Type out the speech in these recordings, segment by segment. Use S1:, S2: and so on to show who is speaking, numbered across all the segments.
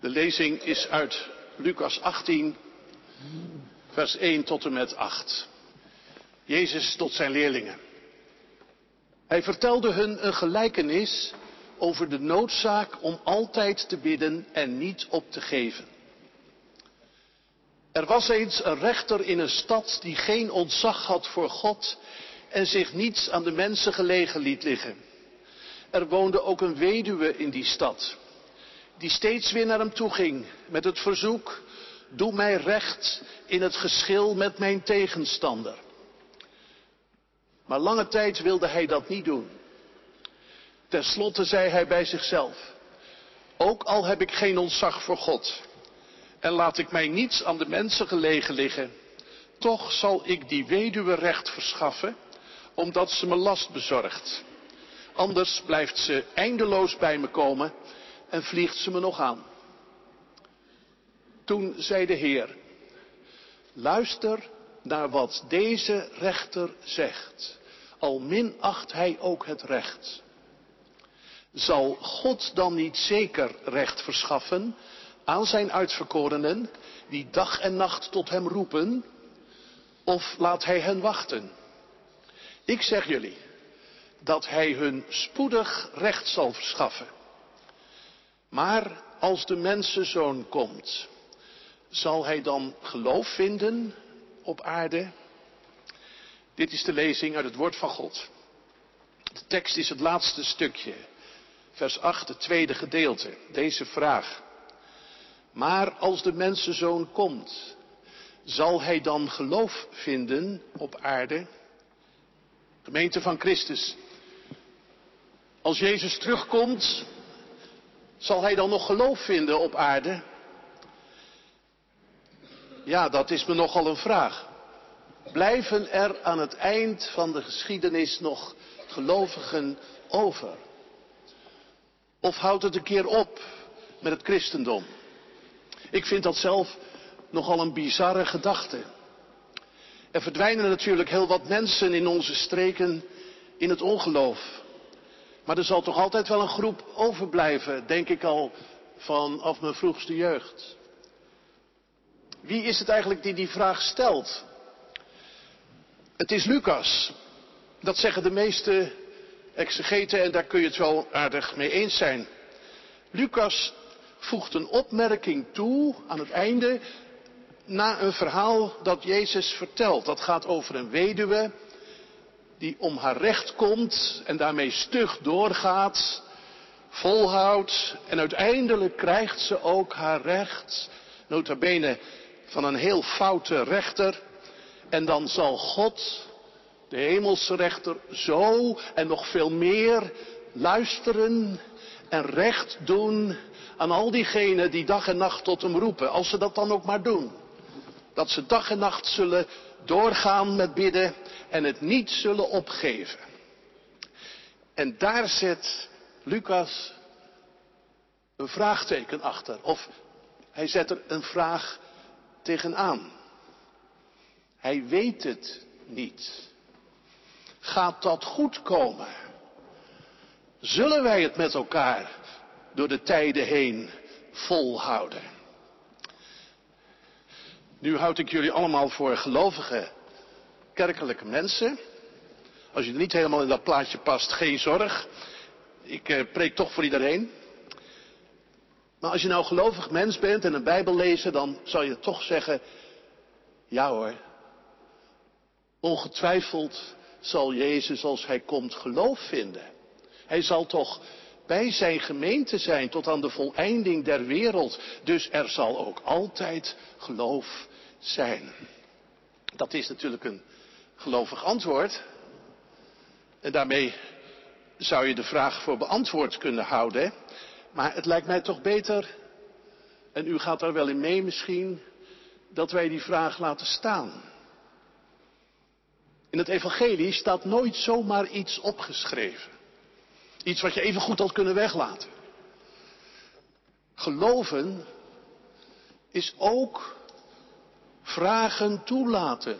S1: De lezing is uit Lucas 18, vers 1 tot en met 8. Jezus tot zijn leerlingen. Hij vertelde hun een gelijkenis over de noodzaak om altijd te bidden en niet op te geven. Er was eens een rechter in een stad die geen ontzag had voor God en zich niets aan de mensen gelegen liet liggen. Er woonde ook een weduwe in die stad, die steeds weer naar hem toe ging met het verzoek, doe mij recht in het geschil met mijn tegenstander. Maar lange tijd wilde hij dat niet doen. Ten slotte zei hij bij zichzelf, ook al heb ik geen ontzag voor God en laat ik mij niets aan de mensen gelegen liggen, toch zal ik die weduwe recht verschaffen, omdat ze me last bezorgt. Anders blijft ze eindeloos bij me komen en vliegt ze me nog aan. Toen zei de Heer, luister naar wat deze rechter zegt, al minacht hij ook het recht. Zal God dan niet zeker recht verschaffen aan zijn uitverkorenen, die dag en nacht tot hem roepen, of laat hij hen wachten? Ik zeg jullie dat hij hun spoedig recht zal verschaffen. Maar als de mensenzoon komt, zal hij dan geloof vinden op aarde? Dit is de lezing uit het woord van God. De tekst is het laatste stukje, vers 8, het tweede gedeelte. Deze vraag. Maar als de mensenzoon komt, zal hij dan geloof vinden op aarde? Gemeente van Christus. Als Jezus terugkomt, zal hij dan nog geloof vinden op aarde? Ja, dat is me nogal een vraag. Blijven er aan het eind van de geschiedenis nog gelovigen over? Of houdt het een keer op met het christendom? Ik vind dat zelf nogal een bizarre gedachte. Er verdwijnen natuurlijk heel wat mensen in onze streken in het ongeloof. Maar er zal toch altijd wel een groep overblijven, denk ik al vanaf mijn vroegste jeugd. Wie is het eigenlijk die die vraag stelt? Het is Lucas. Dat zeggen de meeste exegeten en daar kun je het wel aardig mee eens zijn. Lucas voegt een opmerking toe aan het einde na een verhaal dat Jezus vertelt. Dat gaat over een weduwe die om haar recht komt en daarmee stug doorgaat, volhoudt en uiteindelijk krijgt ze ook haar recht, nota bene van een heel foute rechter. En dan zal God, de hemelse rechter, zo en nog veel meer luisteren en recht doen aan al diegenen die dag en nacht tot hem roepen, als ze dat dan ook maar doen. Dat ze dag en nacht zullen doorgaan met bidden en het niet zullen opgeven. En daar zet Lucas een vraagteken achter. Of hij zet er een vraag tegenaan. Hij weet het niet. Gaat dat goed komen? Zullen wij het met elkaar door de tijden heen volhouden? Nu houd ik jullie allemaal voor gelovige, kerkelijke mensen. Als je er niet helemaal in dat plaatje past, geen zorg. Ik eh, preek toch voor iedereen. Maar als je nou gelovig mens bent en een Bijbel lezen, dan zal je toch zeggen, ja hoor, ongetwijfeld zal Jezus als hij komt geloof vinden. Hij zal toch bij zijn gemeente zijn tot aan de voleinding der wereld. Dus er zal ook altijd geloof zijn. Dat is natuurlijk een gelovig antwoord. En daarmee zou je de vraag voor beantwoord kunnen houden. Maar het lijkt mij toch beter, en u gaat daar wel in mee misschien, dat wij die vraag laten staan. In het evangelie staat nooit zomaar iets opgeschreven. Iets wat je even goed had kunnen weglaten. Geloven is ook vragen toelaten.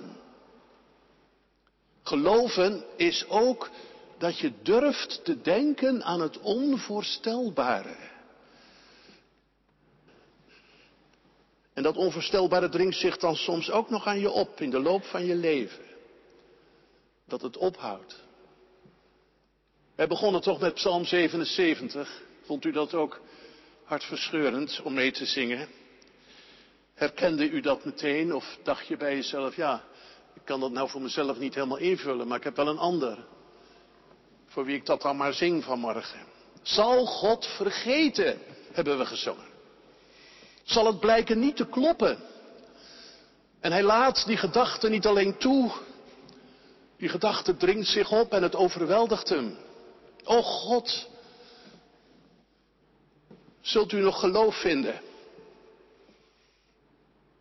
S1: Geloven is ook dat je durft te denken aan het onvoorstelbare. dat onvoorstelbare dringt zich dan soms ook nog aan je op in de loop van je leven. Dat het ophoudt. Wij begonnen toch met Psalm 77. Vond u dat ook hartverscheurend om mee te zingen? Herkende u dat meteen of dacht je bij jezelf, ja, kan dat nou voor mezelf niet helemaal invullen, maar ik heb wel een ander. Voor wie ik dat dan maar zing vanmorgen. Zal God vergeten, hebben we gezongen. Zal het blijken niet te kloppen. En hij laat die gedachte niet alleen toe. Die gedachte dringt zich op en het overweldigt hem. O God, zult u nog geloof vinden?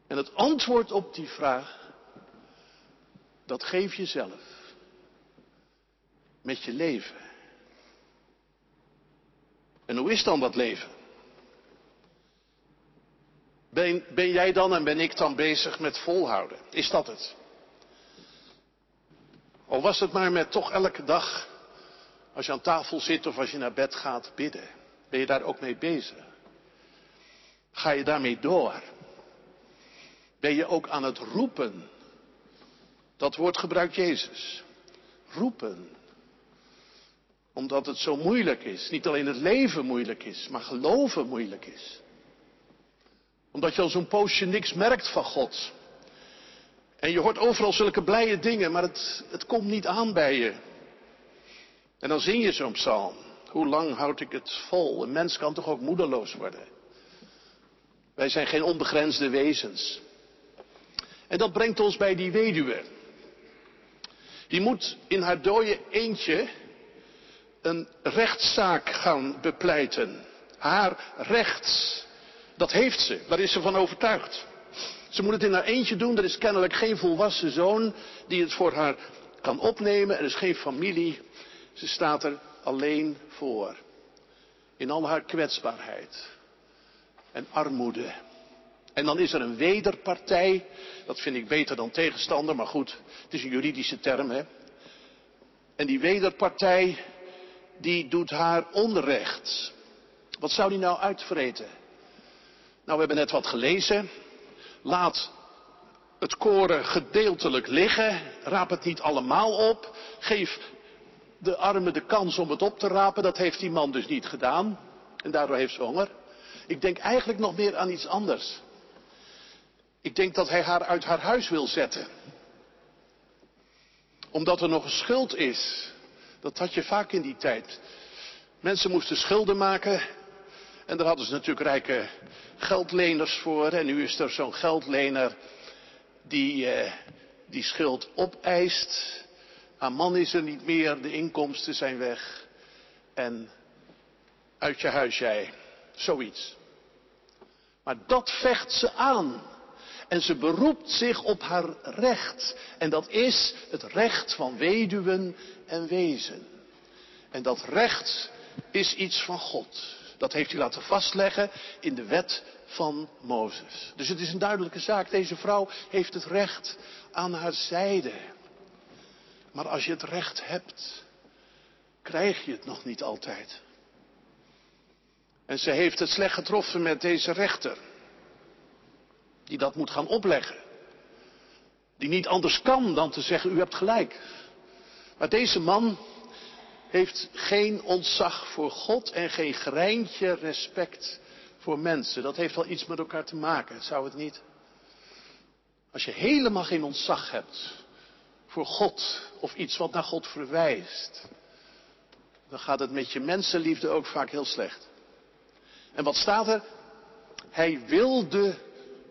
S1: En het antwoord op die vraag, dat geef je zelf. Met je leven. En hoe is dan dat leven? Ben, ben jij dan en ben ik dan bezig met volhouden? Is dat het? Of was het maar met toch elke dag, als je aan tafel zit of als je naar bed gaat, bidden? Ben je daar ook mee bezig? Ga je daarmee door? Ben je ook aan het roepen? Dat woord gebruikt Jezus. Roepen. Omdat het zo moeilijk is. Niet alleen het leven moeilijk is, maar geloven moeilijk is. Omdat je al zo'n poosje niks merkt van God. En je hoort overal zulke blije dingen, maar het, het komt niet aan bij je. En dan zing je zo'n psalm. Hoe lang houd ik het vol? Een mens kan toch ook moedeloos worden? Wij zijn geen onbegrensde wezens. En dat brengt ons bij die weduwe. Die moet in haar dode eentje een rechtszaak gaan bepleiten. Haar recht, dat heeft ze, daar is ze van overtuigd. Ze moet het in haar eentje doen, er is kennelijk geen volwassen zoon die het voor haar kan opnemen, er is geen familie. Ze staat er alleen voor. In al haar kwetsbaarheid en armoede. En dan is er een wederpartij. Dat vind ik beter dan tegenstander, maar goed, het is een juridische term, hè. En die wederpartij, die doet haar onrecht. Wat zou die nou uitvreten? Nou, we hebben net wat gelezen. Laat het koren gedeeltelijk liggen. Raap het niet allemaal op. Geef de armen de kans om het op te rapen. Dat heeft die man dus niet gedaan. En daardoor heeft ze honger. Ik denk eigenlijk nog meer aan iets anders. Ik denk dat hij haar uit haar huis wil zetten. Omdat er nog een schuld is. Dat had je vaak in die tijd. Mensen moesten schulden maken. En daar hadden ze natuurlijk rijke geldleners voor. En nu is er zo'n geldlener die eh, die schuld opeist. Haar man is er niet meer, de inkomsten zijn weg. En uit je huis jij. Zoiets. Maar dat vecht ze aan. En ze beroept zich op haar recht. En dat is het recht van weduwen en wezen. En dat recht is iets van God. Dat heeft hij laten vastleggen in de wet van Mozes. Dus het is een duidelijke zaak. Deze vrouw heeft het recht aan haar zijde. Maar als je het recht hebt, krijg je het nog niet altijd. En ze heeft het slecht getroffen met deze rechter die dat moet gaan opleggen. Die niet anders kan dan te zeggen, u hebt gelijk. Maar deze man heeft geen ontzag voor God en geen greintje respect voor mensen. Dat heeft wel iets met elkaar te maken, zou het niet? Als je helemaal geen ontzag hebt voor God of iets wat naar God verwijst, dan gaat het met je mensenliefde ook vaak heel slecht. En wat staat er? Hij wilde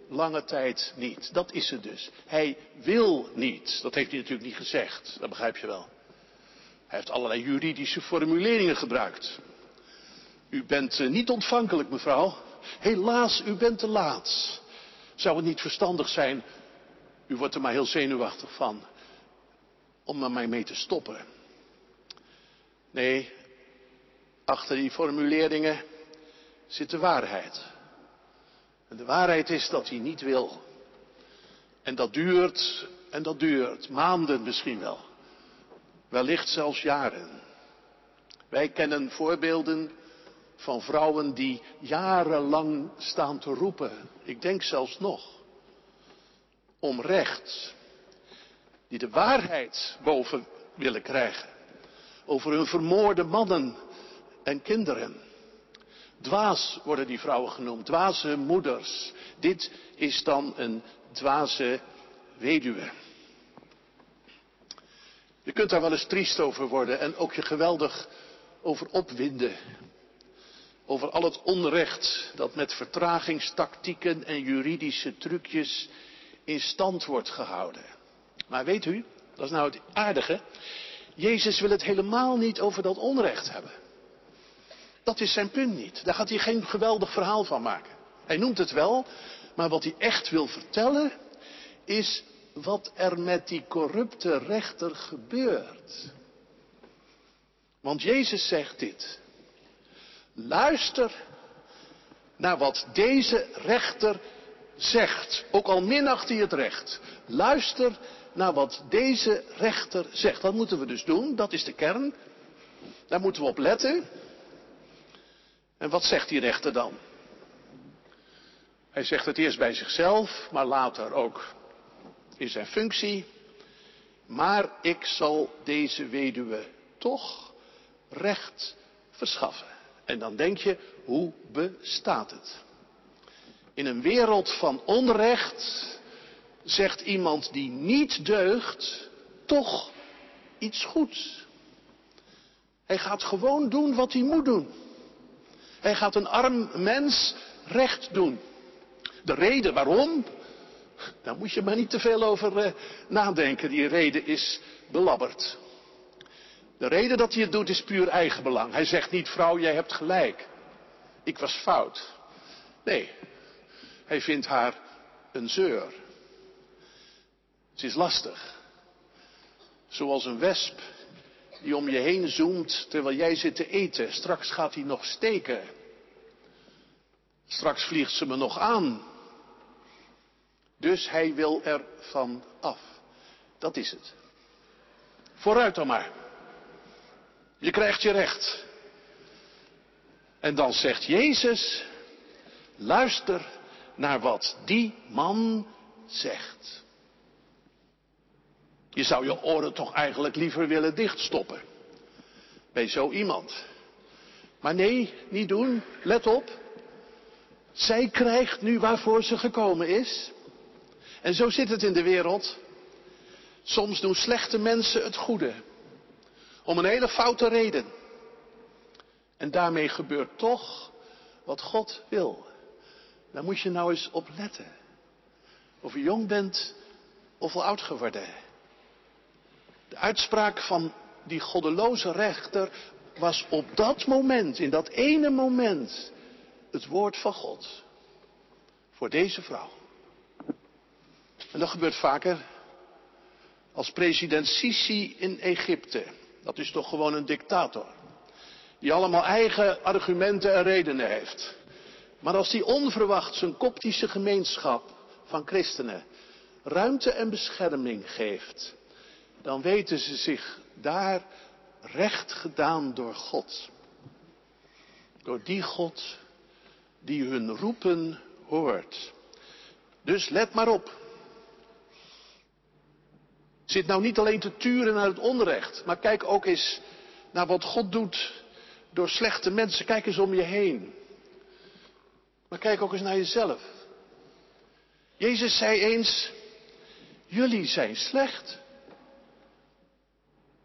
S1: lange tijd niet. Dat is het dus. Hij wil niet. Dat heeft hij natuurlijk niet gezegd. Dat begrijp je wel. Hij heeft allerlei juridische formuleringen gebruikt. U bent eh, niet ontvankelijk, mevrouw. Helaas, u bent te laat. Zou het niet verstandig zijn, u wordt er maar heel zenuwachtig van, om er mij mee te stoppen? Nee, achter die formuleringen zit de waarheid. En de waarheid is dat hij niet wil. En dat duurt en dat duurt, maanden misschien wel. Wellicht zelfs jaren. Wij kennen voorbeelden van vrouwen die jarenlang staan te roepen. Ik denk zelfs nog. om recht. Die de waarheid boven willen krijgen. Over hun vermoorde mannen en kinderen. Dwaas worden die vrouwen genoemd, dwaze moeders. Dit is dan een dwaze weduwe. Je kunt daar wel eens triest over worden en ook je geweldig over opwinden. Over al het onrecht dat met vertragingstactieken en juridische trucjes in stand wordt gehouden. Maar weet u, dat is nou het aardige. Jezus wil het helemaal niet over dat onrecht hebben. Dat is zijn punt niet. Daar gaat hij geen geweldig verhaal van maken. Hij noemt het wel, maar wat hij echt wil vertellen is wat er met die corrupte rechter gebeurt. Want Jezus zegt dit. Luister naar wat deze rechter zegt. Ook al minacht hij het recht. Luister naar wat deze rechter zegt. Wat moeten we dus doen? Dat is de kern. Daar moeten we op letten. En wat zegt die rechter dan? Hij zegt het eerst bij zichzelf, maar later ook in zijn functie. Maar ik zal deze weduwe toch recht verschaffen. En dan denk je, hoe bestaat het? In een wereld van onrecht zegt iemand die niet deugt toch iets goeds. Hij gaat gewoon doen wat hij moet doen. Hij gaat een arm mens recht doen. De reden waarom, daar moet je maar niet te veel over uh, nadenken. Die reden is belabberd. De reden dat hij het doet is puur eigenbelang. Hij zegt niet, vrouw, jij hebt gelijk. Ik was fout. Nee, hij vindt haar een zeur. Ze is lastig. Zoals een wesp die om je heen zoemt terwijl jij zit te eten. Straks gaat hij nog steken. Straks vliegt ze me nog aan. Dus hij wil er van af. Dat is het. Vooruit dan maar. Je krijgt je recht. En dan zegt Jezus, luister naar wat die man zegt. Je zou je oren toch eigenlijk liever willen dichtstoppen. Bij zo iemand. Maar nee, niet doen. Let op. Zij krijgt nu waarvoor ze gekomen is. En zo zit het in de wereld. Soms doen slechte mensen het goede. Om een hele foute reden. En daarmee gebeurt toch wat God wil. Daar moet je nou eens op letten. Of je jong bent of al oud geworden. De uitspraak van die goddeloze rechter was op dat moment, in dat ene moment, het woord van God. Voor deze vrouw. En dat gebeurt vaker. Als president Sisi in Egypte. Dat is toch gewoon een dictator. Die allemaal eigen argumenten en redenen heeft. Maar als die onverwacht zijn koptische gemeenschap van christenen ruimte en bescherming geeft, dan weten ze zich daar recht gedaan door God. Door die God die hun roepen hoort. Dus let maar op. Zit nou niet alleen te turen naar het onrecht, maar kijk ook eens naar wat God doet door slechte mensen. Kijk eens om je heen. Maar kijk ook eens naar jezelf. Jezus zei eens, jullie zijn slecht.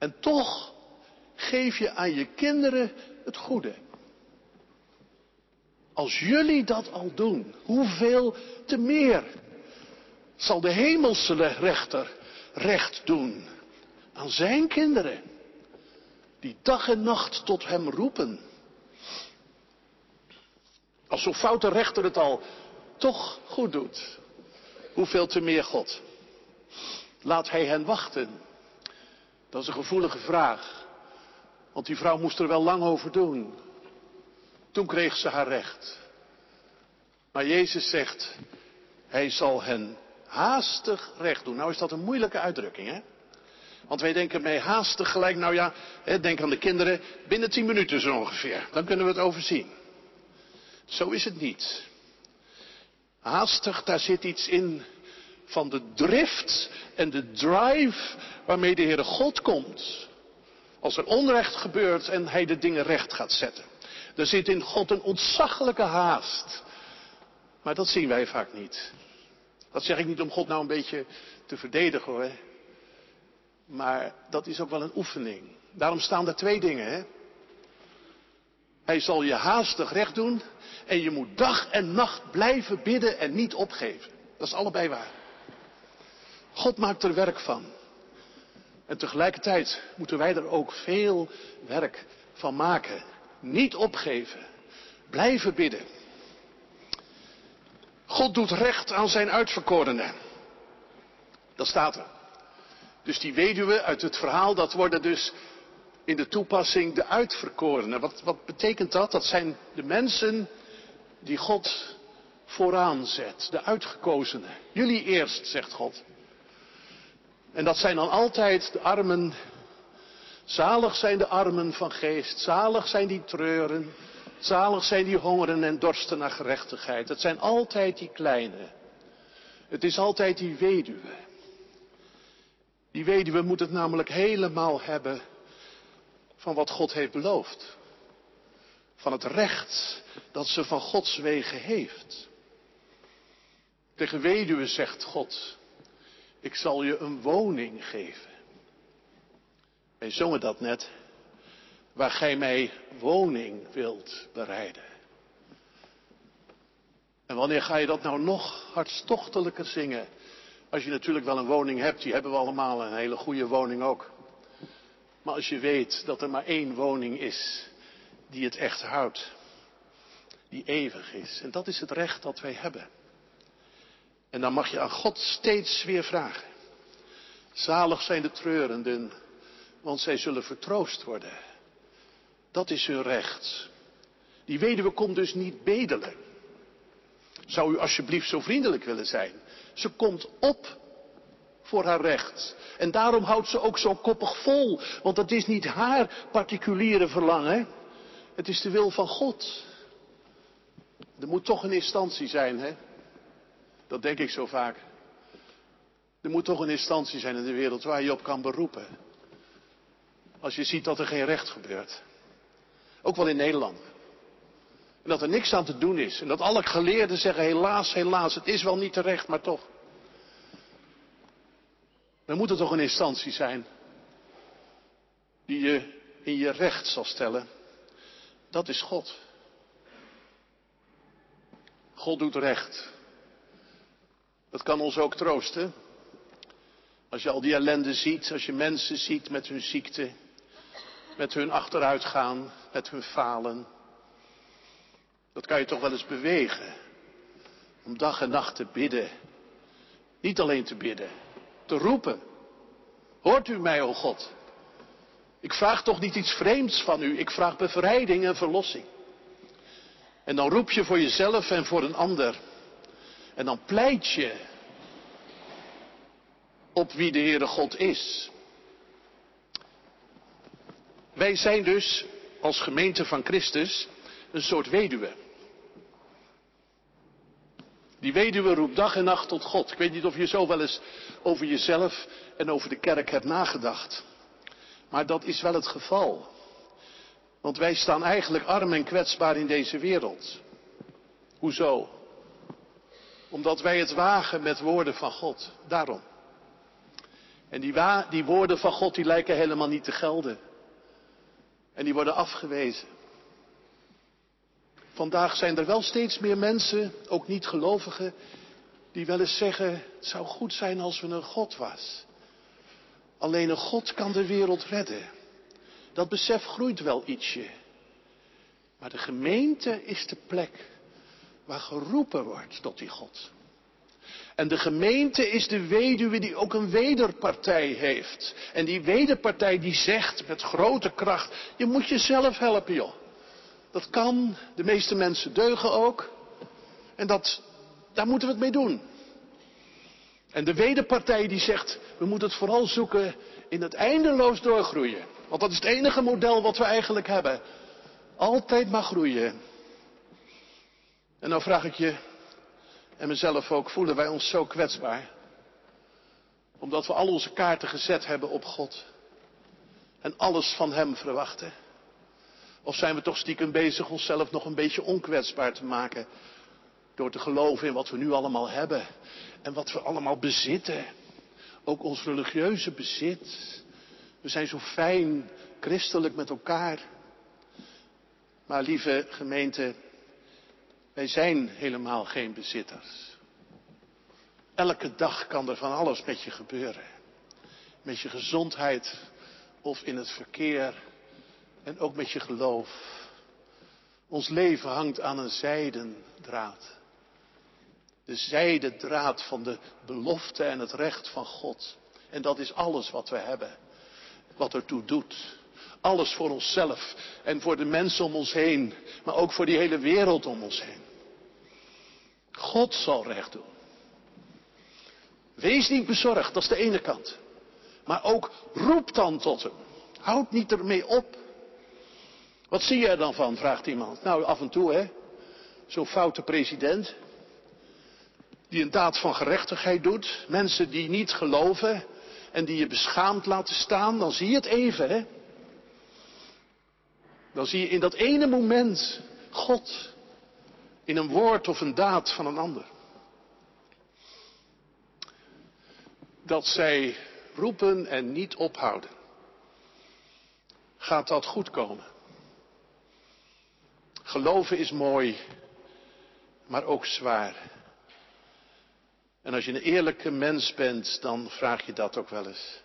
S1: En toch geef je aan je kinderen het goede. Als jullie dat al doen, hoeveel te meer zal de hemelse rechter recht doen aan zijn kinderen, die dag en nacht tot hem roepen. Als zo'n foute rechter het al toch goed doet, hoeveel te meer God. Laat hij hen wachten. Dat is een gevoelige vraag, want die vrouw moest er wel lang over doen. Toen kreeg ze haar recht. Maar Jezus zegt, hij zal hen haastig recht doen. Nou is dat een moeilijke uitdrukking, hè? Want wij denken bij haastig gelijk, nou ja, denk aan de kinderen, binnen tien minuten zo ongeveer. Dan kunnen we het overzien. Zo is het niet. Haastig, daar zit iets in van de drift en de drive waarmee de Heere God komt. Als er onrecht gebeurt en hij de dingen recht gaat zetten. Er zit in God een ontzaglijke haast. Maar dat zien wij vaak niet. Dat zeg ik niet om God nou een beetje te verdedigen hoor. Maar dat is ook wel een oefening. Daarom staan er twee dingen. Hè? Hij zal je haastig recht doen en je moet dag en nacht blijven bidden en niet opgeven. Dat is allebei waar. God maakt er werk van. En tegelijkertijd moeten wij er ook veel werk van maken. Niet opgeven. Blijven bidden. God doet recht aan zijn uitverkorenen. Dat staat er. Dus die weduwe uit het verhaal, dat worden dus in de toepassing de uitverkorenen. Wat, wat betekent dat? Dat zijn de mensen die God vooraan zet, de uitgekozenen. Jullie eerst, zegt God. En dat zijn dan altijd de armen. Zalig zijn de armen van geest, zalig zijn die treuren, zalig zijn die hongeren en dorsten naar gerechtigheid. Het zijn altijd die kleine. Het is altijd die weduwe. Die weduwe moet het namelijk helemaal hebben van wat God heeft beloofd. Van het recht dat ze van Gods wegen heeft. Tegen weduwe zegt God, ik zal je een woning geven. Wij zongen dat net, waar gij mij woning wilt bereiden. En wanneer ga je dat nou nog hartstochtelijker zingen? Als je natuurlijk wel een woning hebt, die hebben we allemaal, een hele goede woning ook. Maar als je weet dat er maar één woning is die het echt houdt, die eeuwig is. En dat is het recht dat wij hebben. En dan mag je aan God steeds weer vragen. Zalig zijn de treurenden, want zij zullen vertroost worden. Dat is hun recht. Die weduwe komt dus niet bedelen. Zou u alsjeblieft zo vriendelijk willen zijn? Ze komt op voor haar recht. En daarom houdt ze ook zo koppig vol. Want dat is niet haar particuliere verlangen. Het is de wil van God. Er moet toch een instantie zijn, hè? Dat denk ik zo vaak. Er moet toch een instantie zijn in de wereld waar je op kan beroepen. Als je ziet dat er geen recht gebeurt. Ook wel in Nederland. En dat er niks aan te doen is. En dat alle geleerden zeggen helaas, helaas, het is wel niet terecht, maar toch. Dan moet er toch een instantie zijn die je in je recht zal stellen. Dat is God. God doet recht. Dat kan ons ook troosten. Als je al die ellende ziet, als je mensen ziet met hun ziekte, met hun achteruitgaan, met hun falen. Dat kan je toch wel eens bewegen. Om dag en nacht te bidden. Niet alleen te bidden, te roepen. Hoort u mij, o God? Ik vraag toch niet iets vreemds van u, ik vraag bevrijding en verlossing. En dan roep je voor jezelf en voor een ander. En dan pleit je op wie de Heere God is. Wij zijn dus als gemeente van Christus een soort weduwe. Die weduwe roept dag en nacht tot God. Ik weet niet of je zo wel eens over jezelf en over de kerk hebt nagedacht. Maar dat is wel het geval. Want wij staan eigenlijk arm en kwetsbaar in deze wereld. Hoezo? Omdat wij het wagen met woorden van God. Daarom. En die, die woorden van God die lijken helemaal niet te gelden. En die worden afgewezen. Vandaag zijn er wel steeds meer mensen, ook niet gelovigen, die wel eens zeggen, het zou goed zijn als we een God was. Alleen een God kan de wereld redden. Dat besef groeit wel ietsje. Maar de gemeente is de plek waar geroepen wordt tot die God. En de gemeente is de weduwe die ook een wederpartij heeft. En die wederpartij die zegt met grote kracht, je moet jezelf helpen joh. Dat kan, de meeste mensen deugen ook. En dat, daar moeten we het mee doen. En de wederpartij die zegt, we moeten het vooral zoeken in het eindeloos doorgroeien. Want dat is het enige model wat we eigenlijk hebben. Altijd maar groeien. En nou vraag ik je, en mezelf ook, voelen wij ons zo kwetsbaar? Omdat we al onze kaarten gezet hebben op God. En alles van Hem verwachten. Of zijn we toch stiekem bezig onszelf nog een beetje onkwetsbaar te maken. Door te geloven in wat we nu allemaal hebben. En wat we allemaal bezitten. Ook ons religieuze bezit. We zijn zo fijn christelijk met elkaar. Maar lieve gemeente, wij zijn helemaal geen bezitters. Elke dag kan er van alles met je gebeuren. Met je gezondheid of in het verkeer en ook met je geloof. Ons leven hangt aan een zijden draad. De zijden draad van de belofte en het recht van God. En dat is alles wat we hebben. Wat ertoe doet. Alles voor onszelf en voor de mensen om ons heen. Maar ook voor die hele wereld om ons heen. God zal recht doen. Wees niet bezorgd, dat is de ene kant. Maar ook roep dan tot hem. Houd niet ermee op. Wat zie je er dan van, vraagt iemand. Nou, af en toe, hè. Zo'n foute president. Die een daad van gerechtigheid doet. Mensen die niet geloven. En die je beschaamd laten staan. Dan zie je het even, hè. Dan zie je in dat ene moment God. In een woord of een daad van een ander. Dat zij roepen en niet ophouden. Gaat dat goed komen? Geloven is mooi, maar ook zwaar. En als je een eerlijke mens bent, dan vraag je dat ook wel eens.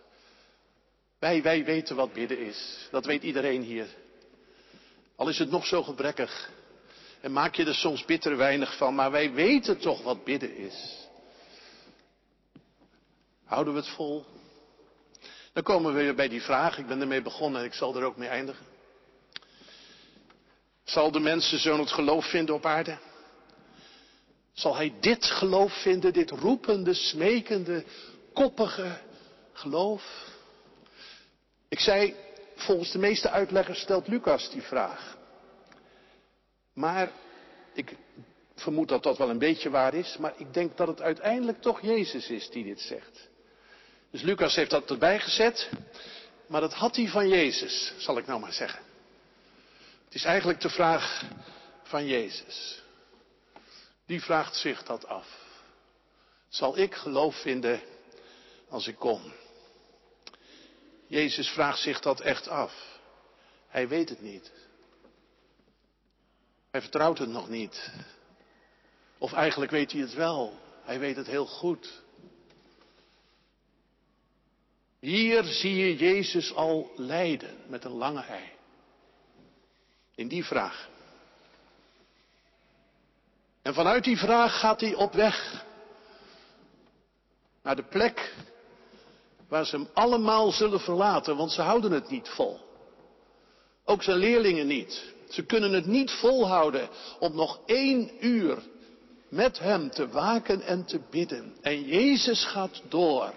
S1: Wij, wij weten wat bidden is. Dat weet iedereen hier. Al is het nog zo gebrekkig. En maak je er soms bitter weinig van, maar wij weten toch wat bidden is. Houden we het vol? Dan komen we weer bij die vraag. Ik ben ermee begonnen en ik zal er ook mee eindigen. Zal de mensenzoon het geloof vinden op aarde? Zal hij dit geloof vinden, dit roepende, smekende, koppige geloof? Ik zei, volgens de meeste uitleggers stelt Lucas die vraag. Maar ik vermoed dat dat wel een beetje waar is, maar ik denk dat het uiteindelijk toch Jezus is die dit zegt. Dus Lucas heeft dat erbij gezet, maar dat had hij van Jezus, zal ik nou maar zeggen. Het is eigenlijk de vraag van Jezus. Die vraagt zich dat af. Zal ik geloof vinden als ik kom? Jezus vraagt zich dat echt af. Hij weet het niet. Hij vertrouwt het nog niet. Of eigenlijk weet hij het wel. Hij weet het heel goed. Hier zie je Jezus al lijden met een lange ei. In die vraag. En vanuit die vraag gaat hij op weg naar de plek waar ze hem allemaal zullen verlaten, want ze houden het niet vol. Ook zijn leerlingen niet. Ze kunnen het niet volhouden om nog één uur met hem te waken en te bidden. En Jezus gaat door.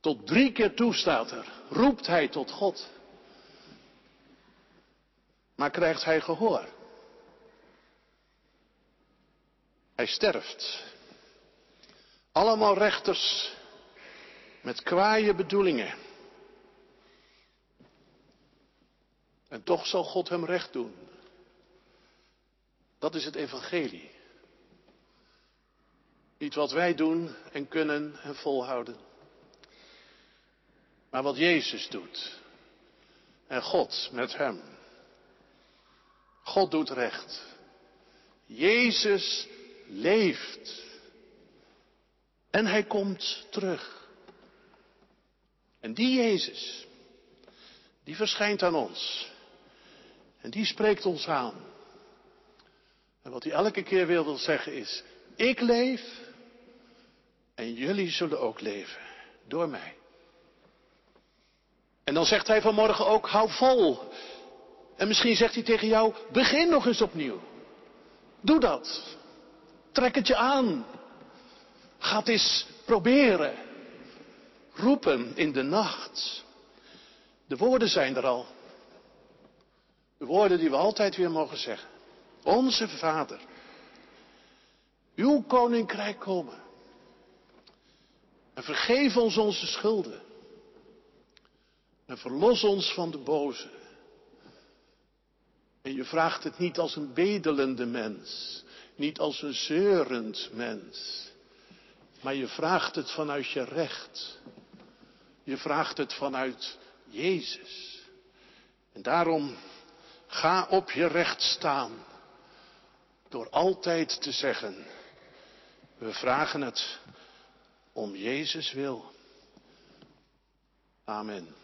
S1: Tot drie keer toe staat er, roept hij tot God. Maar krijgt hij gehoor? Hij sterft. Allemaal rechters met kwaaie bedoelingen. En toch zal God hem recht doen. Dat is het evangelie. Niet wat wij doen en kunnen en volhouden. Maar wat Jezus doet. En God met hem. God doet recht. Jezus leeft. En hij komt terug. En die Jezus, die verschijnt aan ons. En die spreekt ons aan. En wat hij elke keer wil zeggen is, ik leef en jullie zullen ook leven door mij. En dan zegt hij vanmorgen ook, hou vol. En misschien zegt hij tegen jou, begin nog eens opnieuw. Doe dat. Trek het je aan. Ga het eens proberen. Roepen in de nacht. De woorden zijn er al. De woorden die we altijd weer mogen zeggen. Onze Vader. Uw koninkrijk komen. En vergeef ons onze schulden. En verlos ons van de boze. En je vraagt het niet als een bedelende mens, niet als een zeurend mens, maar je vraagt het vanuit je recht. Je vraagt het vanuit Jezus. En daarom ga op je recht staan door altijd te zeggen, we vragen het om Jezus wil. Amen.